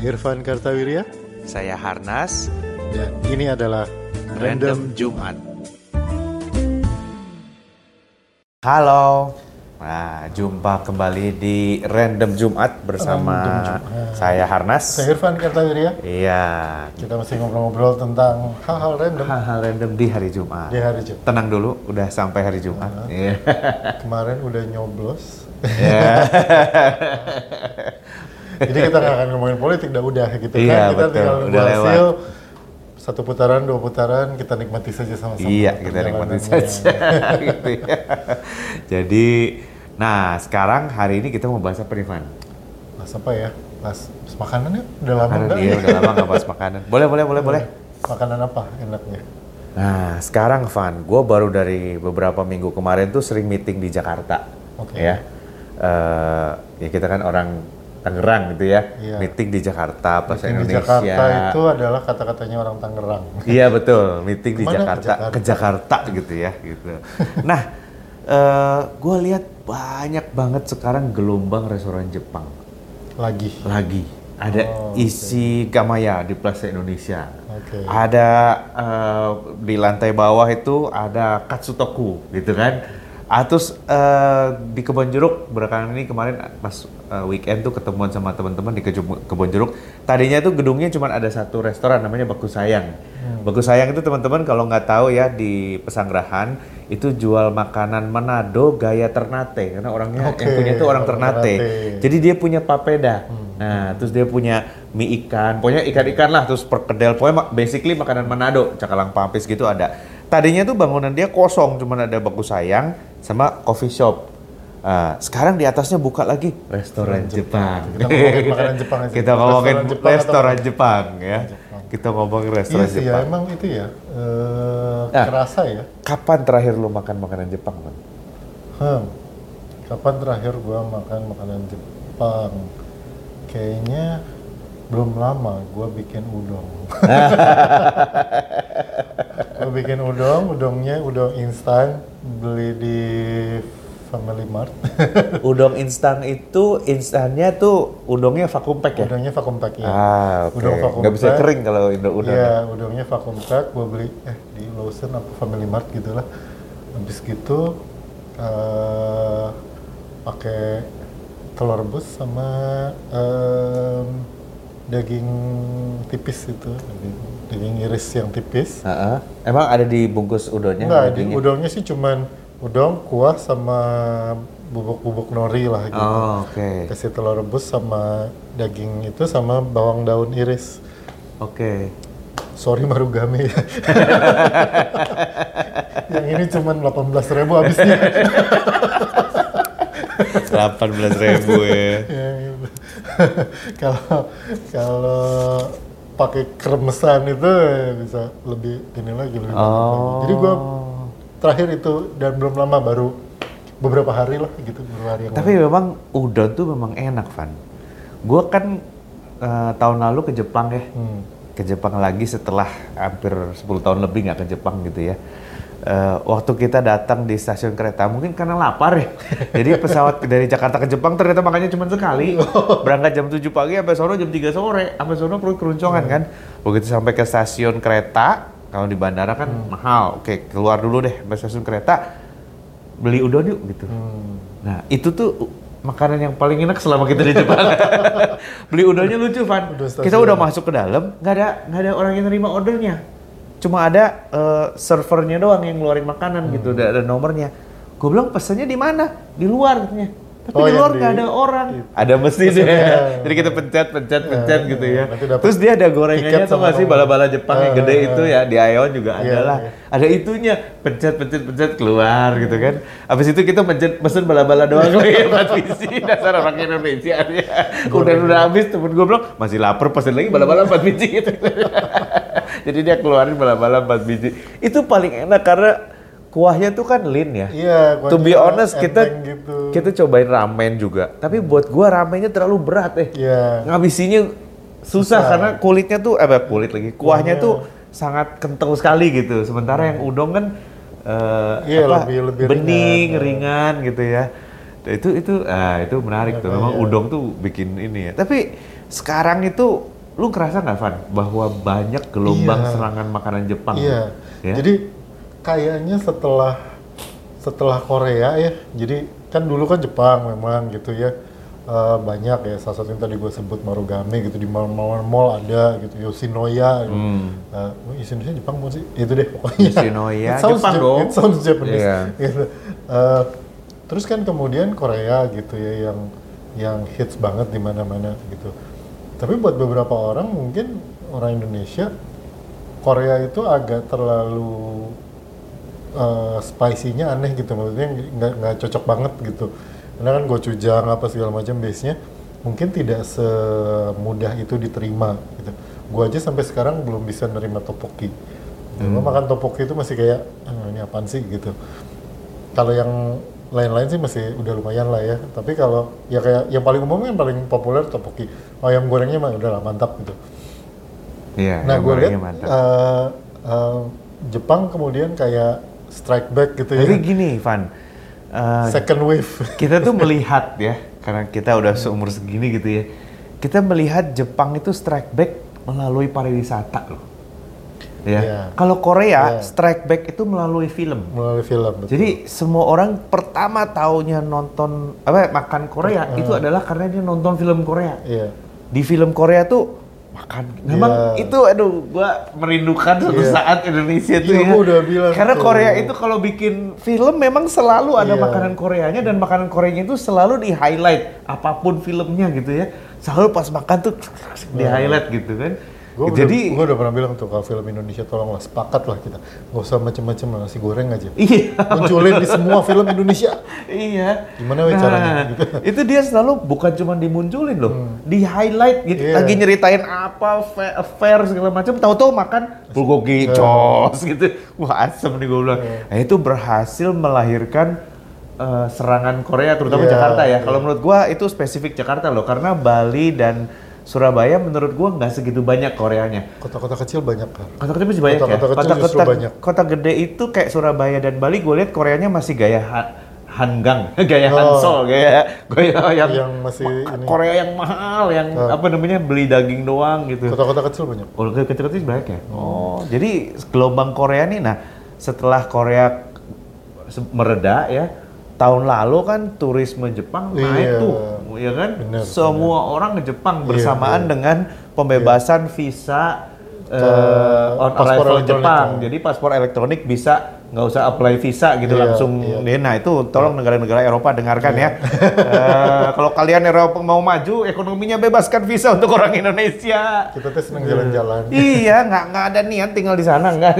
Irfan Kartawirya Saya Harnas, dan ini adalah Random Jumat. Halo, nah jumpa kembali di Random Jumat bersama Random Jumat. saya Harnas. Saya Irfan Kartawirya. Iya, Kita masih ngobrol-ngobrol tentang hal-hal random hal-hal random di hari Jumat. di hari Jumat. Tenang dulu, udah sampai hari Jumat. Iya. Kemarin udah nyoblos. Iya. Jadi kita nggak akan ngomongin politik, udah udah gitu Iya, kan. Kita betul. tinggal Udah nunggu lewat. hasil. Satu putaran, dua putaran, kita nikmati saja sama-sama. Iya, kita nikmati saja. gitu ya. Jadi, nah sekarang hari ini kita mau bahas apa nih, Van? Mas apa ya? Mas makanan ya? Udah lama nggak? iya, udah lama nggak bahas makanan. Boleh, boleh, boleh, boleh. Makanan apa enaknya? Nah, sekarang Van, gue baru dari beberapa minggu kemarin tuh sering meeting di Jakarta, Oke. ya. Eh, ya kita kan orang Tangerang gitu ya, Iya. meeting di Jakarta, Plaza Meeting di Indonesia. Jakarta itu adalah kata-katanya orang Tangerang. Iya betul, meeting di Ke mana? Ke Jakarta, Jakarta. ke Jakarta gitu ya, gitu. Nah, eh gue lihat banyak banget sekarang gelombang restoran Jepang Lagi. lagi. Ada Oh, isi Gamaya di Plaza Indonesia. Oke. Ada eh, di lantai bawah itu ada Katsutoku gitu kan. Ah, terus eh, di Kebon Jeruk belakangan ini kemarin pas eh, weekend tuh ketemuan sama teman-teman di Kebon Jeruk. Tadinya tuh gedungnya cuma ada satu restoran namanya Baku Sayang. Hmm. Baku Sayang itu teman-teman kalau nggak tahu ya di Pesanggerahan itu jual makanan Manado gaya Ternate karena orangnya Oke, yang punya itu orang Ternate. Ternate. Jadi dia punya papeda. Nah, terus dia punya mie ikan, pokoknya ikan-ikan lah, terus perkedel, pokoknya basically makanan Manado, cakalang pampis gitu ada. Tadinya tuh bangunan dia kosong, cuma ada baku sayang sama coffee shop. Ah, sekarang di atasnya buka lagi restoran Jepang. Kita ngomongin makanan Jepang aja. Kita ngomongin Restoran Jepang restoran atau- Jepang ya. Jepang. Kita ngomongin Iya restoran sih ya, Jepang. emang itu ya. eh Nah. Kerasa ya. Kapan terakhir lu makan makanan Jepang, Bang? Hmm. Kapan terakhir gua makan makanan Jepang? Kayaknya belum lama gua bikin udon. bikin udon, udongnya udon instan beli di Family Mart. Udong instan itu instannya tuh udongnya vakum pack ya? Udongnya vakum pack ya. Ah, oke. Udon vakum Nggak bisa kering kalau indo udon. Iya, udangnya vakum pack, gue beli eh di Lawson apa Family Mart gitu lah. Habis gitu eh pakai telur rebus sama em, daging tipis itu, daging, daging iris yang tipis. Heeh. Emang ada di bungkus udonnya? Enggak, di udangnya sih cuman udang, kuah sama bubuk-bubuk nori lah gitu. Oh, oke. Kasih telur rebus sama daging itu sama bawang daun iris. Oke. Sorry Marugame yang ini cuma 18.000 ribu habisnya. 18 ribu ya. Ya, gitu. Kalau kalau pakai kremesan itu bisa lebih ini lagi lebih banyak lagi. Oh. Jadi gua terakhir itu dan belum lama baru beberapa hari lah gitu beberapa hari yang Tapi memang udon tuh memang enak, Van. Gue kan eh, tahun lalu ke Jepang ya. lalu. Hmm. Ke Jepang lagi setelah hampir 10 tahun lebih nggak ke Jepang gitu ya. Eh, waktu kita datang di stasiun kereta, mungkin karena lapar ya. Jadi pesawat dari Jakarta ke Jepang ternyata makanya cuma sekali. Berangkat jam 7 pagi sampai sono jam 3 sore. Sampai sono perut keruncongan kan. Begitu sampai ke stasiun kereta, kalau di bandara kan mahal. Oke, keluar dulu deh sampai stasiun kereta. Beli udon yuk gitu. Hmm. Nah, itu tuh makanan yang paling enak selama kita di Jepang. Beli udonnya lucu, Van. Udon stasiun. Kita udah masuk ke dalam, nggak ada nggak ada orang yang nerima ordernya. Cuma ada eh, servernya doang yang ngeluarin makanan Hmm. gitu, ada, ada nomornya. Gue bilang pesannya di mana? Di luar katanya. Tapi Oh, di yang luar nggak ada orang. itu. Ada mesin Mesinnya. ya. Jadi kita pencet, pencet, pencet gitu ya. nanti dapat Terus dia ada gorengannya tuh sama nggak sih nomor. bala-bala Jepang yang Ah, gede ah, itu ya di Aeon juga ada Iya, lah. iya. Ada itunya pencet, pencet, pencet keluar gitu kan. Habis itu kita pencet pesen bala-bala doang lagi biji dasar orang Indonesia ya. Udah udah habis temen gue bilang masih lapar pesen lagi bala-bala empat biji gitu. Jadi dia keluarin bala-bala empat biji. Itu paling enak karena kuahnya tuh kan lean ya. Iya, To be honest kita gitu. kita cobain ramen juga. Tapi buat gua ramennya terlalu berat eh. Iya. Ngabisinya susah, Susah. karena kulitnya tuh eh kulit lagi. Kuahnya tuh sangat kental sekali gitu. Sementara yang udon kan eh, Iya, apa, lebih- lebih bening, ringan, ringan, gitu ya. itu itu ah, itu menarik tuh. Makanya. Memang udong tuh bikin ini ya. Tapi sekarang itu lu kerasa nggak Van bahwa banyak gelombang Iya. serangan makanan Jepang? Iya. Ya? Jadi kayaknya setelah setelah Korea ya, jadi kan dulu kan Jepang memang gitu ya eh, banyak ya. Salah satu yang tadi gue sebut Marugame gitu di mall-mall mall ada gitu Yoshinoya. Gitu. Hmm. Eh, Yoshinoya Jepang bukan sih? Itu deh pokoknya. Yoshinoya, It Jepang Jap- dong. It sounds Japanese. Iya. gitu. Eh, terus kan kemudian Korea gitu ya yang yang hits banget di mana-mana gitu. Tapi buat beberapa orang mungkin orang Indonesia Korea itu agak terlalu eh, spicy-nya aneh gitu. Maksudnya nggak nggak cocok banget gitu. Karena kan gochujang apa segala macam base-nya mungkin tidak semudah itu diterima gitu. Gua aja sampai sekarang belum bisa nerima topoki gitu. Gua makan topoki itu masih kayak "Ah, ini apaan sih? gitu. Kalau yang lain-lain sih masih udah lumayan lah ya tapi kalau ya kayak yang paling umum yang paling populer topoki ayam gorengnya mah udah lah mantap gitu Iya. Nah, gue lihat gorengnya mantap. eh, eh, Jepang kemudian kayak strike back gitu ya, Tapi gini, Van. eh, second wave. kita tuh melihat ya, karena kita udah seumur segini gitu ya. Kita melihat Jepang itu strike back melalui pariwisata loh. Ya. Iya. Kalau Korea Iya. strike back itu melalui film. melalui film. betul. Jadi semua orang pertama taunya nonton apa makan Korea itu adalah karena dia nonton film Korea. iya, Di film Korea tuh makan. Memang Iya. itu aduh gua merindukan suatu Iya. saat Indonesia tuh ya. gua udah bilang Karena tuh. Korea itu kalau bikin film memang selalu ada Iya. makanan Koreanya dan makanan Koreanya itu selalu di highlight apa pun filmnya gitu ya. Selalu pas makan tuh di highlight gitu kan. Gue Jadi udah, gua udah pernah bilang tuh kalau film Indonesia tolonglah sepakat lah kita, nggak usah macem-macem lah, nasi goreng aja. iya. Munculin di semua film Indonesia. Iya. Gimana we caranya gitu? itu dia selalu bukan cuma dimunculin loh, di highlight gitu. Iya. Lagi nyeritain apa fa- affair segala macam, tahu-tahu makan bulgogi Iya. cos gitu. Wah asem nih gue bilang. Nah itu berhasil melahirkan eh, serangan Korea, terutama Iya, Jakarta ya. iya. Kalau menurut gua itu spesifik Jakarta loh, karena Bali dan Surabaya menurut gua nggak segitu banyak Koreanya. Kota-kota kecil banyak kan. Kota kecil masih banyak Kota-kota ya. kecil justru Kota-kota banyak. kota gede itu kayak Surabaya dan Bali gue lihat Koreanya masih gaya ha- Hangang, gaya Oh. Hansol, gaya gaya yang, Yang masih ma- ini. Korea yang mahal, yang Oh. apa namanya beli daging doang gitu. Kota-kota kecil banyak. Oh, kecil-kecil banyak ya. Oh, jadi gelombang Korea nih, nah setelah Korea mereda ya, tahun lalu kan turisme Jepang naik Iya. tuh, ya kan? Bener, Semua orang ke Jepang Iya, bersamaan iya. dengan pembebasan visa eh, on paspor arrival Jepang. ya. Jadi paspor elektronik bisa nggak usah apply visa gitu Iya, langsung. iya. Nah itu tolong negara-negara Eropa dengarkan ya. Eh, kalau kalian Eropa mau maju, ekonominya bebaskan visa untuk orang Indonesia. Kita tuh seneng jalan-jalan. iya, nggak nggak ada niat tinggal di sana nggak.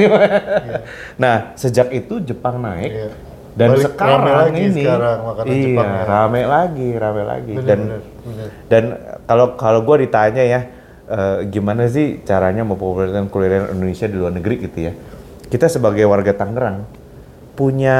Nah, sejak itu Jepang naik Iya. Dan Balik sekarang rame lagi ini sekarang makanan iya, Jepang ya. rame lagi, rame lagi. Bener, dan bener, bener. dan kalau kalau gue ditanya ya, eh, gimana sih caranya mempopulerkan kuliner Indonesia di luar negeri gitu ya? Kita sebagai warga Tangerang punya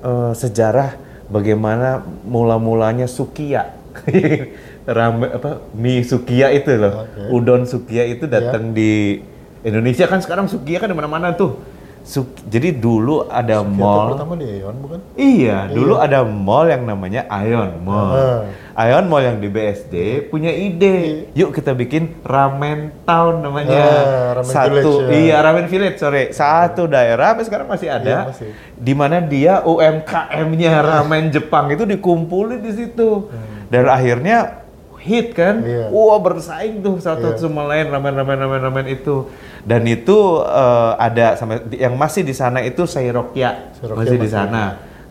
eh, sejarah bagaimana mula-mulanya sukiya. Rame apa mie sukiya itu loh. Oke. Udon sukiya itu datang di Indonesia kan sekarang sukiya kan di mana-mana tuh. Suk- jadi dulu ada Fiat mall pertama di Aeon bukan? Iya, dulu ada mall yang namanya Ion Mall. Ah. Ion Mall yang di BSD punya ide, yuk kita bikin Ramen Town namanya. Ah, Ramen Satu, Village, ya. iya Ramen Village, sorry. Satu daerah, sampai sekarang masih ada. Iya, masih. Di mana dia UMKM-nya ramen Jepang itu dikumpulin di situ. Dan akhirnya hit kan, Hmm. Iya. wah bersaing tuh satu Iya. sama lain ramen-ramen ramen-ramen itu. Dan itu eh, ada sama yang masih di sana itu Seirokya Seirokya masih di masih. sana.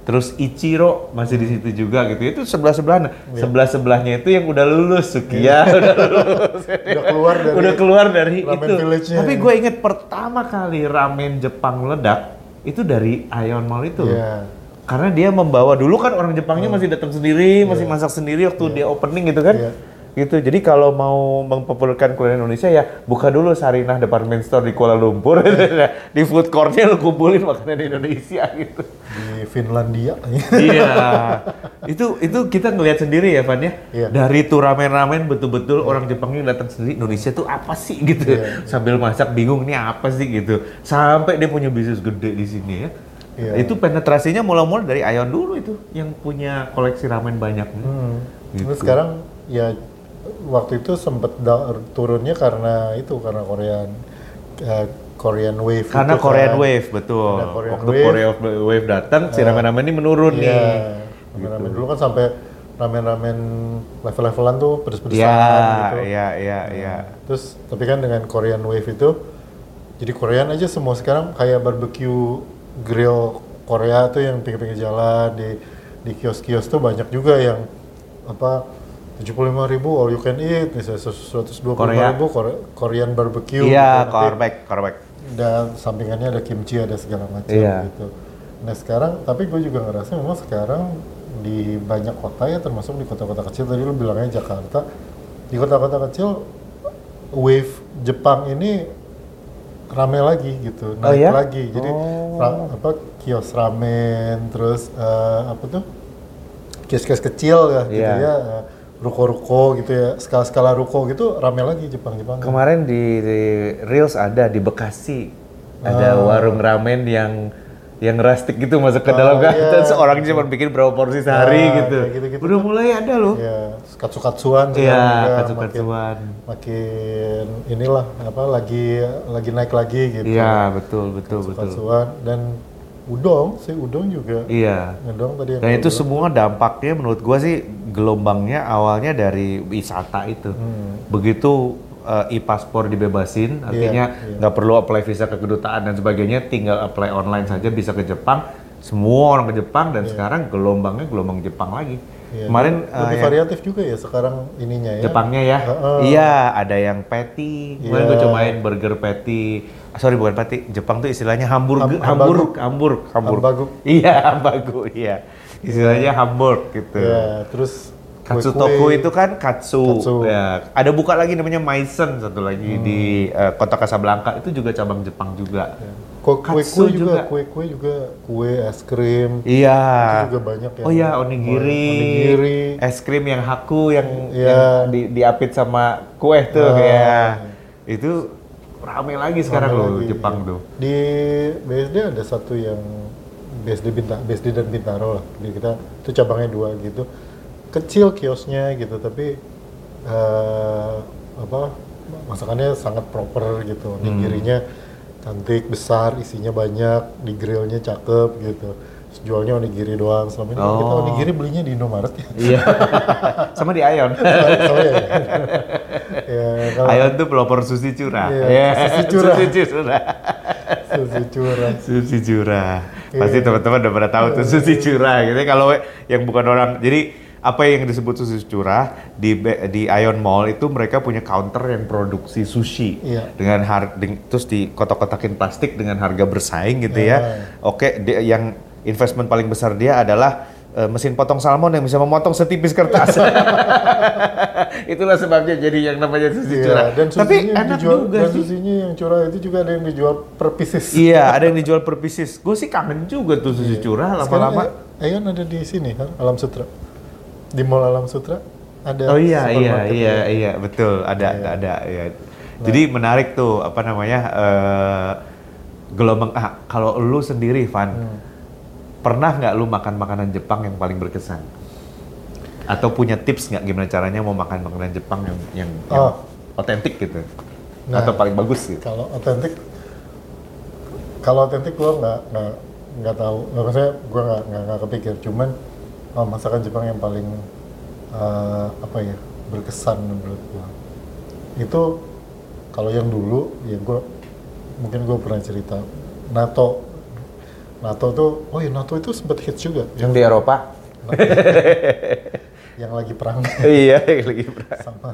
Terus Ichiro masih di situ juga gitu. Itu sebelah sebelahan. Sebelah sebelahnya itu yang udah lulus Sukiya, udah lulus. Udah keluar dari udah keluar dari itu. Tapi gue inget pertama kali ramen Jepang meledak itu dari Ion Mall itu. Iya. Karena dia membawa dulu kan orang Jepangnya masih datang sendiri, masih masak sendiri waktu dia opening gitu kan. Iya. Gitu. Jadi kalau mau mempopulerkan kuliner Indonesia ya buka dulu Sarinah department store di Kuala Lumpur. di food courtnya lu kumpulin makanan Indonesia gitu. Di Finlandia. iya. Itu itu kita ngelihat sendiri ya Van ya. Iya. Dari tuh ramen-ramen betul-betul orang Jepangnya datang sendiri Indonesia tuh apa sih gitu. Iya. Sambil masak bingung ini apa sih gitu. Sampai dia punya bisnis gede di sini ya. Iya. Itu penetrasinya mula-mula dari Ion dulu itu yang punya koleksi ramen banyak. Hmm. Gitu. Terus sekarang ya waktu itu sempet turunnya karena itu karena Korean eh, Korean Wave Karena itu Korean kan. Wave betul. Korean Waktu Wave. Korean Wave datang, si ramen-ramen ini menurun Iya. nih. Ramen-ramen dulu kan sampai ramen-ramen level-levelan tuh pedes-pedesan Iya, gitu. iya, iya, iya. Terus tapi kan dengan Korean Wave itu jadi Korean aja semua sekarang kayak barbecue grill Korea tuh yang pinggir-pinggir jalan di di kios-kios tuh banyak juga yang apa 75.000 ribu all you can eat misalnya 125 Korea. ribu Kore- Korean barbecue Iya, gitu. Korback, korback. dan sampingannya ada kimchi ada segala macam Iya. gitu. Nah sekarang tapi gue juga ngerasa memang sekarang di banyak kota ya termasuk di kota-kota kecil tadi lu bilangnya Jakarta di kota-kota kecil wave Jepang ini rame lagi gitu Oh, naik ya? lagi jadi Oh. ra- apa kios ramen terus eh, apa tuh kios-kios kecil ya gitu Iya. ya eh, ruko-ruko gitu ya skala-skala ruko gitu rame lagi Jepang-Jepang Kemarin di, di Reels ada di Bekasi ada Ah. warung ramen yang yang rustic gitu masuk ke Oh, dalam kan iya. seorang cuma bikin berapa porsi sehari Nah, gitu. kayak gitu-gitu Udah mulai ada loh. Ya, katsu-katsuan sekarang Iya, juga katsu-katsuan. Makin, makin inilah apa lagi lagi naik lagi gitu. Iya, betul, betul, betul. Katsu-katsuan dan udong sih udong juga. Iya. Udong tadi Dan itu bilang. semua dampaknya menurut gua sih gelombangnya awalnya dari wisata itu. Hmm. Begitu eh, e-paspor dibebasin, artinya iya. nggak perlu apply visa ke kedutaan dan sebagainya, tinggal apply online saja bisa ke Jepang. Semua orang ke Jepang dan sekarang gelombangnya gelombang Jepang lagi. Iya, Kemarin eh, lebih yang variatif juga ya sekarang ininya ya. Jepangnya ya, Heeh. iya ada yang patty. Kemarin Iya. gue cobain burger patty. Sorry bukan patty, Jepang tuh istilahnya hamburger, Ham- hamburg, hamburg, hamburg. Iya, hambagu, iya. Istilahnya hamburg gitu. Ya, terus Katsu. Toku itu kan katsu. Katsu. Ya, ada buka lagi namanya Maisen satu lagi Hmm. di eh, kota Casablanca itu juga cabang Jepang juga. Kue- Katsu Kue-kue juga, kue-kue juga, kue es krim. Iya. Itu juga banyak ya. Oh iya, onigiri. Onigiri. Es krim yang haku yang, Iya. yang di, diapit sama kue tuh Ah. ya. Itu rame lagi sekarang Rame loh lagi, Jepang iya. tuh. Di BSD ada satu yang BSD Binta, BSD dan Bintaro lah. Di kita itu cabangnya dua gitu. Kecil kiosnya gitu, tapi eh, apa masakannya sangat proper gitu. Hmm. Nigirinya cantik, besar, isinya banyak, di grillnya cakep gitu. Jualnya onigiri doang. Selama ini kan kita Oh. onigiri belinya di Indomaret ya. Iya. Sama di Ayon. Soalnya ya. ya kalau Ayon tuh pelopor sushi curah. Iya, Iya, sushi curah. Sushi curah. susu curah. Sushi curah. Iya. Pasti teman-teman udah pernah tahu tuh sushi curah. Gitu kalau yang bukan orang, jadi apa yang disebut sushi curah di di Ion Mall itu mereka punya counter yang produksi sushi Iya. dengan har deng- terus di kotak-kotakin plastik dengan harga bersaing gitu ya. Iya. Oke, dia- yang investment paling besar dia adalah eh, mesin potong salmon yang bisa memotong setipis kertas. Itulah sebabnya jadi yang namanya sushi Iya, curah. dan Tapi enak dijual, juga dan sih. susinya yang curah itu juga ada yang dijual per pieces. Iya, ada yang dijual per pieces. Gue sih kangen juga tuh sushi curah Sekarang lama-lama. A- Ayon ada di sini kan, Alam Sutra. Di Mall Alam Sutra ada Oh iya, iya, iya, ya. iya, betul. Ada, Iya. ada, ya. Jadi menarik tuh, apa namanya, eh, gelombang, ah, kalau lu sendiri, Van, Hmm. Pernah nggak lu makan makanan Jepang yang paling berkesan? Atau punya tips nggak gimana caranya mau makan makanan Jepang yang yang, Oh. otentik gitu? Nah. Atau paling bagus gitu? Kalau otentik, kalau otentik gua nggak nggak nggak tahu. Nggak maksudnya gua nggak nggak kepikir. Cuman oh, masakan Jepang yang paling eh, apa ya berkesan menurut gua itu kalau yang dulu ya gua mungkin gua pernah cerita nato nato tuh oh ya nato itu sempat hits juga. Yang di Eropa? yang lagi perang. Iya, lagi pernah. sama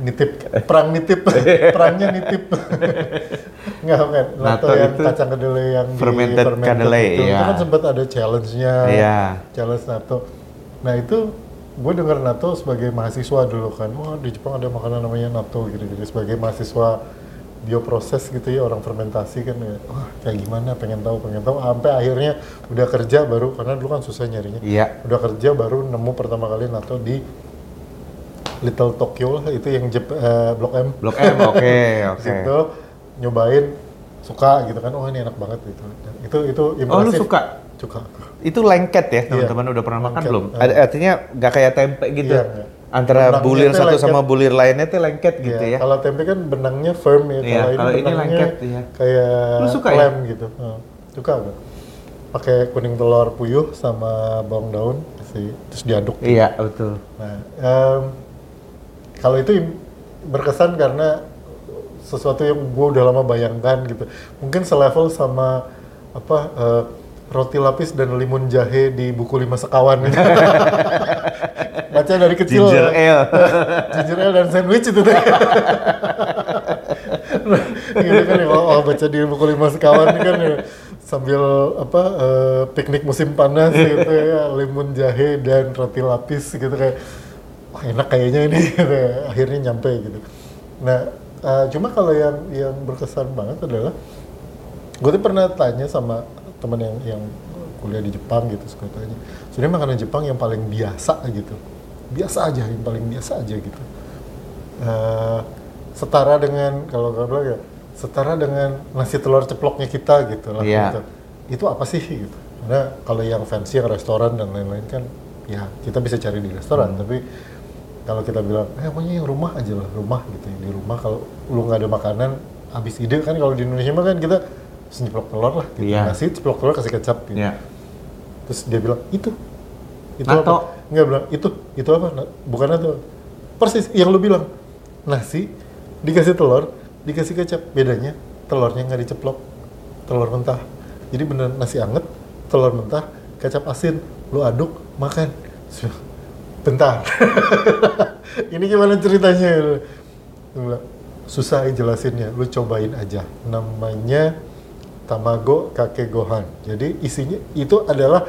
nitip perang nitip. Perangnya nitip. Nggak kan Natto nato yang itu kacang kedelai yang di fermented kedelai, itu, itu iya. kan sempat ada challenge-nya. Iya. challenge nato. Nah itu gue dengar nato sebagai mahasiswa dulu kan. Wah di Jepang ada makanan namanya nato gitu gitu sebagai mahasiswa bioproses gitu ya orang fermentasi kan ya, wah kayak gimana pengen tahu pengen tahu sampai akhirnya udah kerja baru karena dulu kan susah nyarinya Iya. udah kerja baru nemu pertama kali nato di Little Tokyo lah itu yang Jep- eh, Blok M Blok M, oke, Di oke. situ nyobain suka gitu kan oh ini enak banget gitu Dan itu itu Oh, lu impresif suka? cuka. Itu lengket ya, Iya. teman-teman udah pernah makan Lengket. belum? Ah. Ada artinya nggak kayak tempe gitu. Iya, iya. Antara Benangnya bulir satu lengket. sama bulir lainnya tuh lengket gitu Iya, ya. Kalau tempe kan benangnya firm ya. Iya, kalau ini benangnya lengket, iya. Kayak Lu suka ya? lem gitu. Hmm, suka gak? Pakai kuning telur puyuh sama bawang daun, sih, terus diaduk. Iya, betul. Nah, em, kalau itu berkesan karena sesuatu yang gue udah lama bayangkan gitu. Mungkin selevel sama apa eh, roti lapis dan limun jahe di buku lima sekawan gitu. Baca dari kecil. Ginger ale. ginger ale dan sandwich itu teh. gitu kan ya, oh, oh, baca di buku lima sekawan ini kan ya, sambil apa eh, piknik musim panas gitu ya, limun jahe dan roti lapis gitu kayak wah enak kayaknya ini gitu ya. akhirnya nyampe gitu. Nah, eh, cuma kalau yang yang berkesan banget adalah gue tuh pernah tanya sama teman yang yang kuliah di Jepang gitu, suka tanya, sebenarnya makanan Jepang yang paling biasa gitu, biasa aja, yang paling biasa aja gitu. Eh, setara dengan kalau gue bilang ya, setara dengan nasi telur ceploknya kita gitu lah. Iya. gitu. Itu apa sih gitu? Karena kalau yang fancy yang restoran dan lain-lain kan, ya kita bisa cari di restoran, tapi kalau kita bilang, eh pokoknya yang rumah aja lah, rumah gitu. Di rumah kalau lu nggak ada makanan, habis ide kan kalau di Indonesia mah kan kita senyeplok telur lah, gitu. Iya. nasi ceplok telur kasih kecap gitu. Iya. Terus dia bilang, itu. Itu Nato. apa? Enggak bilang, itu. Itu apa? Na- Bukan itu. Persis, yang lu bilang. Nasi, dikasih telur, dikasih kecap. Bedanya, telurnya nggak diceplok. Telur mentah. Jadi bener nasi anget, telur mentah, kecap asin. Lu aduk, makan. Bentar. Ini gimana ceritanya? Susah ya jelasinnya, lu cobain aja. Namanya tamago kake gohan. Jadi isinya itu adalah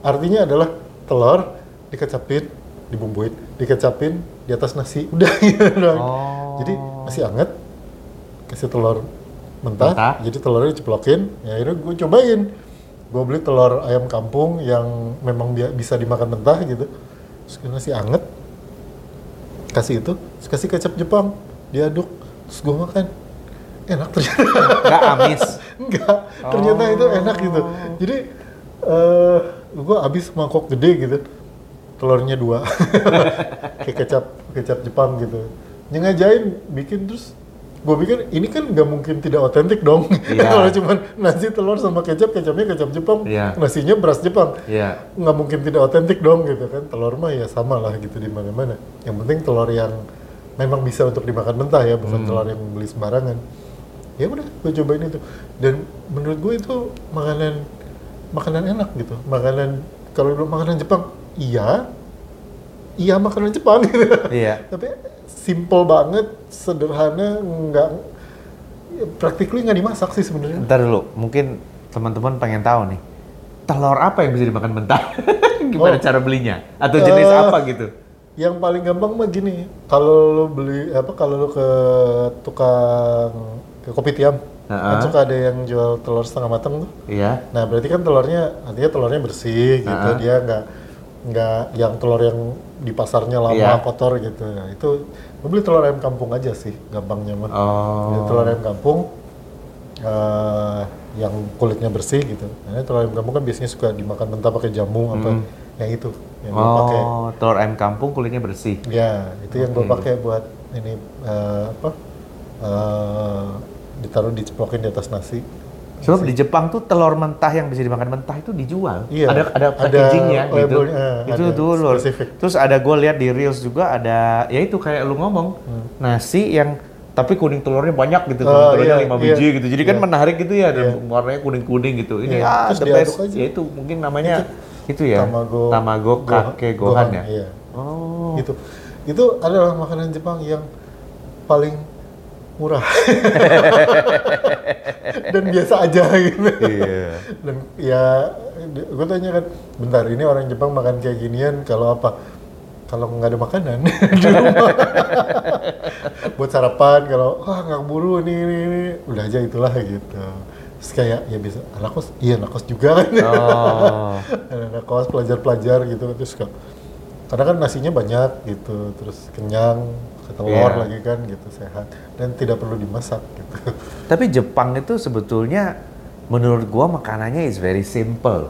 artinya adalah telur dikecapin, dibumbuin, dikecapin di atas nasi. Udah gitu doang. Oh. Jadi masih anget, kasih telur mentah, Mentah. jadi telurnya diceplokin. Ya akhirnya gue cobain. Gue beli telur ayam kampung yang memang bi- bisa dimakan mentah gitu. Terus nasi anget, kasih itu, terus kasih kecap Jepang, diaduk, terus gue makan. Enak ternyata. Nggak amis. Enggak, ternyata itu enak gitu. Jadi eh gue habis mangkok gede gitu, telurnya dua, kayak kecap kecap Jepang gitu. Nyengajain bikin terus gue pikir ini kan nggak mungkin tidak otentik dong. Iya. Kalau cuman nasi telur sama kecap, kecapnya kecap Jepang, Iya. nasinya beras Jepang. Nggak mungkin tidak otentik dong gitu kan. Telur mah ya sama lah gitu di mana-mana. Yang penting telur yang memang bisa untuk dimakan mentah ya, bukan telur yang beli sembarangan ya udah gue cobain itu dan menurut gue itu makanan makanan enak gitu makanan kalau lu makanan Jepang iya iya makanan Jepang gitu Iya. tapi simple banget sederhana nggak practically nggak dimasak sih sebenarnya Ntar dulu, mungkin teman-teman pengen tahu nih, telur apa yang bisa dimakan mentah? Gimana Oh. cara belinya? Atau jenis Eh, apa gitu? yang paling gampang mah gini kalau lu beli apa kalau lu ke tukang ke kopi tiam kan Ha-ha. suka ada yang jual telur setengah matang tuh Iya. Nah, berarti kan telurnya, artinya telurnya bersih gitu. Ah. Dia nggak nggak yang telur yang di pasarnya lama Iya. kotor gitu. Nah, itu gue beli telur ayam kampung aja sih, gampangnya mah. Oh. Beli telur ayam kampung eh, yang kulitnya bersih gitu. Nah, telur ayam kampung kan biasanya suka dimakan mentah pakai jamu apa yang itu yang gue pakai. Oh, telur ayam kampung kulitnya bersih. Ya, itu yang gue pakai buat ini eh, apa? eh, ditaruh diceplokin di atas nasi. Sebab di Jepang tuh telur mentah yang bisa dimakan mentah itu dijual. Iya, Ada ada ada packagingnya gitu. labelnya, itu ada tuh. Terus ada gue lihat di reels juga ada ya itu kayak lu ngomong Hmm. nasi yang tapi kuning telurnya banyak gitu, Oh, kuning telurnya iya, lima iya. biji gitu. Jadi kan Iya. menarik gitu ya dan Iya. warnanya kuning-kuning gitu. Ini Iya, ah terus the best. aja. Ya itu mungkin namanya itu, ya. Tamago, Tamago gohan- kake gohan, ya. Iya. Oh. Itu itu adalah makanan Jepang yang paling murah dan biasa aja gitu. Iya. Dan ya gue tanya kan, bentar ini orang Jepang makan kayak ginian kalau apa? Kalau nggak ada makanan di rumah buat sarapan kalau wah nggak buru ini, ini ini udah aja itulah gitu. Terus kayak ya bisa anak kos, iya anak kos juga kan. Oh. anak kos pelajar-pelajar gitu terus karena kan nasinya banyak gitu terus kenyang ke telur Iya. lagi kan gitu sehat dan tidak perlu dimasak gitu Tapi Jepang itu sebetulnya menurut gua makanannya is very simple.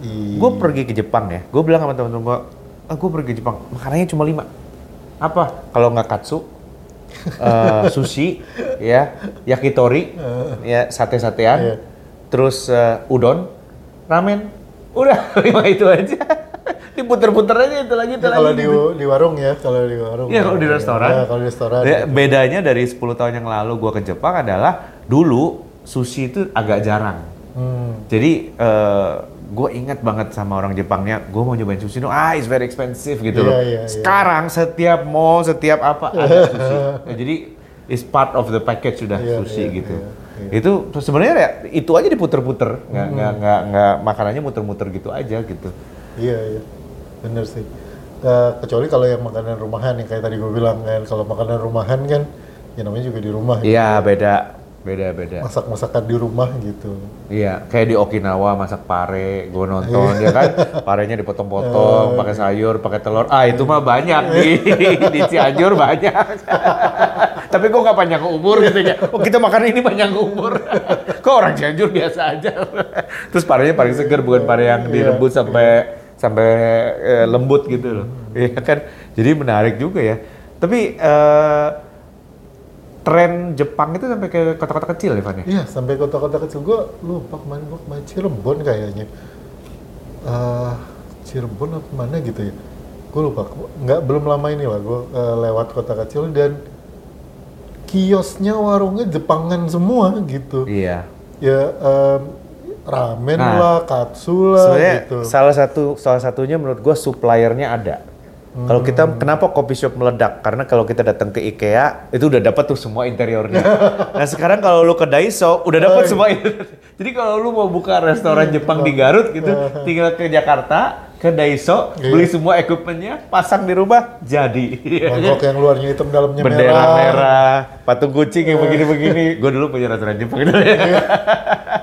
I- Gue pergi ke Jepang ya, gue bilang sama teman-teman gue, ah, gue pergi ke Jepang, makanannya cuma lima. Apa? Kalau nggak katsu, eh, sushi, ya, yakitori, ya sate-satean, Iya. terus eh, udon, ramen, udah lima itu aja. Diputer-puter aja itu lagi, itu Ya, lagi. kalau di di warung ya, kalau di warung. Iya kalau di restoran. Ya, kalau di restoran. Ya, bedanya dari 10 tahun yang lalu gue ke Jepang adalah dulu sushi itu agak jarang. Hmm. Jadi gue ingat banget sama orang Jepangnya, gue mau nyobain sushi dong, ah it's very expensive gitu Iya, loh. iya, iya. Sekarang setiap mall, setiap apa ada sushi. Ya, jadi it's part of the package sudah Iya, sushi iya, gitu. iya. Itu sebenarnya ya itu aja diputer-puter, nggak Hmm. nggak nggak nggak makanannya muter-muter gitu aja gitu. Iya, iya. Bener sih. Eh, kecuali kalau yang makanan rumahan yang kayak tadi gue bilang kan, kalau makanan rumahan kan, ya namanya juga di rumah. Iya beda beda beda. Masak-masakan di rumah gitu. Iya, kayak di Okinawa masak pare, gue nonton ya kan, parenya dipotong-potong, pakai sayur, pakai telur. Ah itu mah banyak di di Cianjur banyak. Tapi kok nggak panjang umur gitu ya? Oh kita makan ini panjang umur. kok orang Cianjur biasa aja. Terus parenya paling seger, bukan pare yang direbus sampai sampai eh, lembut gitu loh. Iya kan, jadi menarik juga ya. Tapi eh, tren Jepang itu sampai ke kota-kota kecil ya, Van ya? Iya, sampai kota-kota kecil gue lupa ke mana gue ke mana Cirebon kayaknya. Eh Cirebon apa mana gitu ya? Gue lupa. Nggak belum lama ini lah gue lewat kota kecil dan kiosnya warungnya Jepangan semua gitu. Iya. Ya em, ramen Nah, lah, katsu lah Sebenarnya gitu. salah satu salah satunya menurut gua suppliernya ada. Kalau kita kenapa coffee shop meledak? Karena kalau kita datang ke IKEA itu udah dapat tuh semua interiornya. nah sekarang kalau lu ke Daiso udah dapat semua. interior. Jadi kalau lu mau buka restoran Jepang di Garut gitu, tinggal ke Jakarta ke Daiso beli semua equipmentnya, pasang di rumah jadi. Mangkok yang luarnya hitam dalamnya Bendera merah. merah, patung kucing yang begini-begini. Gue dulu punya restoran Jepang.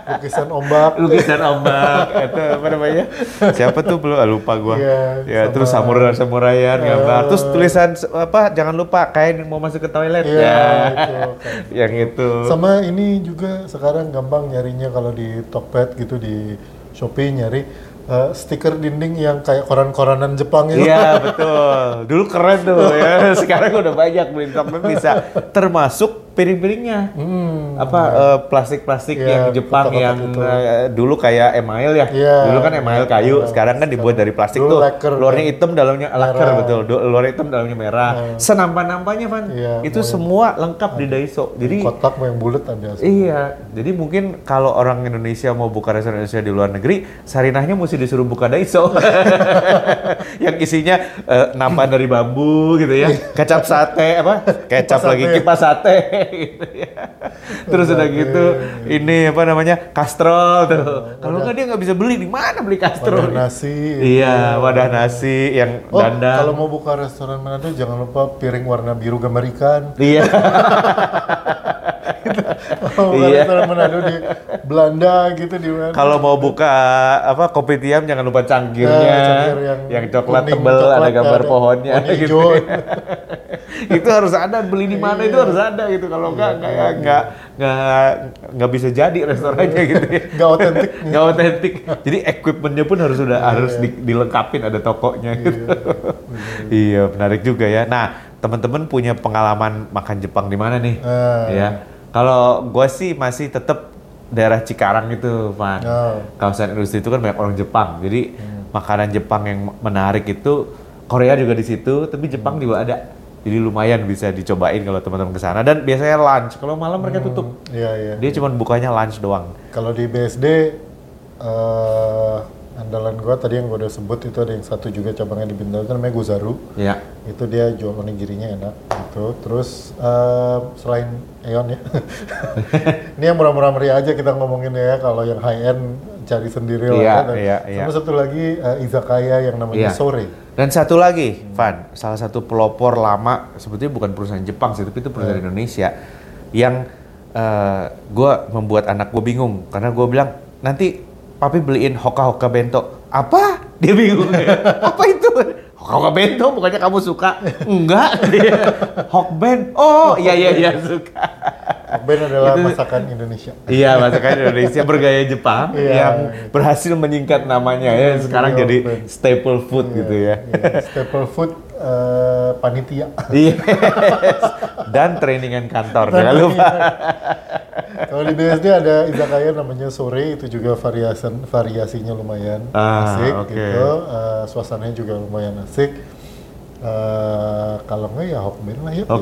Lukisan ombak. lukisan ombak itu apa namanya? Siapa tuh? Belum ah, lupa gua. Iya, ya sama- terus samurai samuraian gambar. Terus tulisan se- apa jangan lupa kain mau masuk ke toilet. Iya, ya. itu, yang itu. Sama ini juga sekarang gampang nyarinya kalau di Tokped gitu di Shopee nyari eh, stiker dinding yang kayak koran-koranan Jepang itu. Iya betul. Dulu keren tuh ya. Sekarang udah banyak beli Tokped bisa. Termasuk piring-piringnya. Hmm, Apa eh, plastik-plastik Iya, yang Jepang kotak-kotak yang eh, dulu kayak email ya. Iya. Dulu kan email kayu, Iya. sekarang kan dibuat dari plastik Dulu tuh. lacquer, Luarnya kan. hitam, dalamnya Merah. betul. Du- Luarnya hitam, dalamnya merah. Senampan-nampannya Van. Iya, Itu semua lengkap di Daiso. Jadi Kotak yang bulat ada. Iya, jadi mungkin kalau orang Indonesia mau buka restoran Indonesia di luar negeri, Sarinahnya mesti disuruh buka Daiso. yang isinya eh, nampan dari bambu gitu ya, kecap sate apa? Kecap lagi kipas sate gitu ya. Terus udah gitu ini apa namanya? kastrol tuh. Kalau nggak dia nggak bisa beli di mana beli kastrol? Wadah nasi. Iya, wadah nasi yang Oh, dandang. kalau mau buka restoran Manado jangan lupa piring warna biru gambar ikan. Iya. Buka Iya. restoran Manado di Belanda gitu di mana? Kalau mau buka apa kopi tiam jangan lupa cangkirnya, Ya, cangkir yang yang, coklat kuning, tebel coklat, ada gambar ada pohonnya pohon gitu. itu harus ada beli di mana itu harus ada gitu. Kalau enggak Iya, enggak enggak enggak enggak bisa jadi restorannya gitu ya. Nggak otentik. Nggak otentik. Jadi equipmentnya pun harus sudah harus di- dilengkapin ada tokonya gitu. iya, menarik juga ya. Nah, teman-teman punya pengalaman makan Jepang di mana nih? Ah. Ya. Kalau gue sih masih tetap daerah Cikarang itu, Pak. Oh. Kawasan industri itu kan banyak orang Jepang. Jadi makanan Jepang yang menarik itu Korea juga di situ, tapi Jepang juga ada. Jadi lumayan bisa dicobain kalau teman-teman ke sana dan biasanya lunch. Kalau malam mereka tutup. Iya, iya. Dia cuma bukanya lunch doang. Kalau di BSD eh andalan gua tadi yang gua udah sebut itu ada yang satu juga cabangnya di Bintaro itu namanya Gozaru. Ya. Itu dia jual onigirinya enak gitu. Terus eh, selain Eon ya. Ini yang murah-murah meriah aja kita ngomongin ya. Kalau yang high end cari sendiri lah. Iya, ya. iya, iya. Sama satu lagi eh, izakaya yang namanya Iya. Sore. Dan satu lagi, Van, salah satu pelopor lama, sebetulnya bukan perusahaan Jepang sih, tapi itu perusahaan Indonesia yang gue membuat anak gue bingung. Karena gue bilang nanti papi beliin hoka hoka bento. Apa? Dia bingung. Apa itu? Hoka hoka bento bukannya kamu suka? Enggak. Hokben oh iya iya iya. Suka Hokben adalah Itu- masakan Indonesia. Iya, masakan Indonesia bergaya Jepang Iya. yang berhasil menyingkat namanya ya. Sekarang Iya, jadi Hokben. staple food gitu ya. Iya, staple food eh, panitia. Iya. Dan trainingan kantor, jangan lupa. Kalau di BSD ada izakaya namanya sore itu juga variasan variasinya lumayan Ah, asik oke. gitu. Eh, suasananya juga lumayan asik. Eh, kalau nggak ya Hokben lah ya.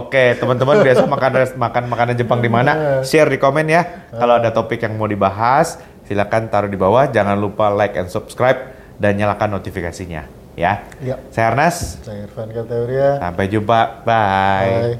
Oke, teman-teman biasa makan makan makanan Jepang di mana? Share di komen ya. Kalau ada topik yang mau dibahas, silakan taruh di bawah. Jangan lupa like and subscribe dan nyalakan notifikasinya ya. Iya. Saya Ernest. Saya Irfan Kateoria. Sampai jumpa. Bye. Bye.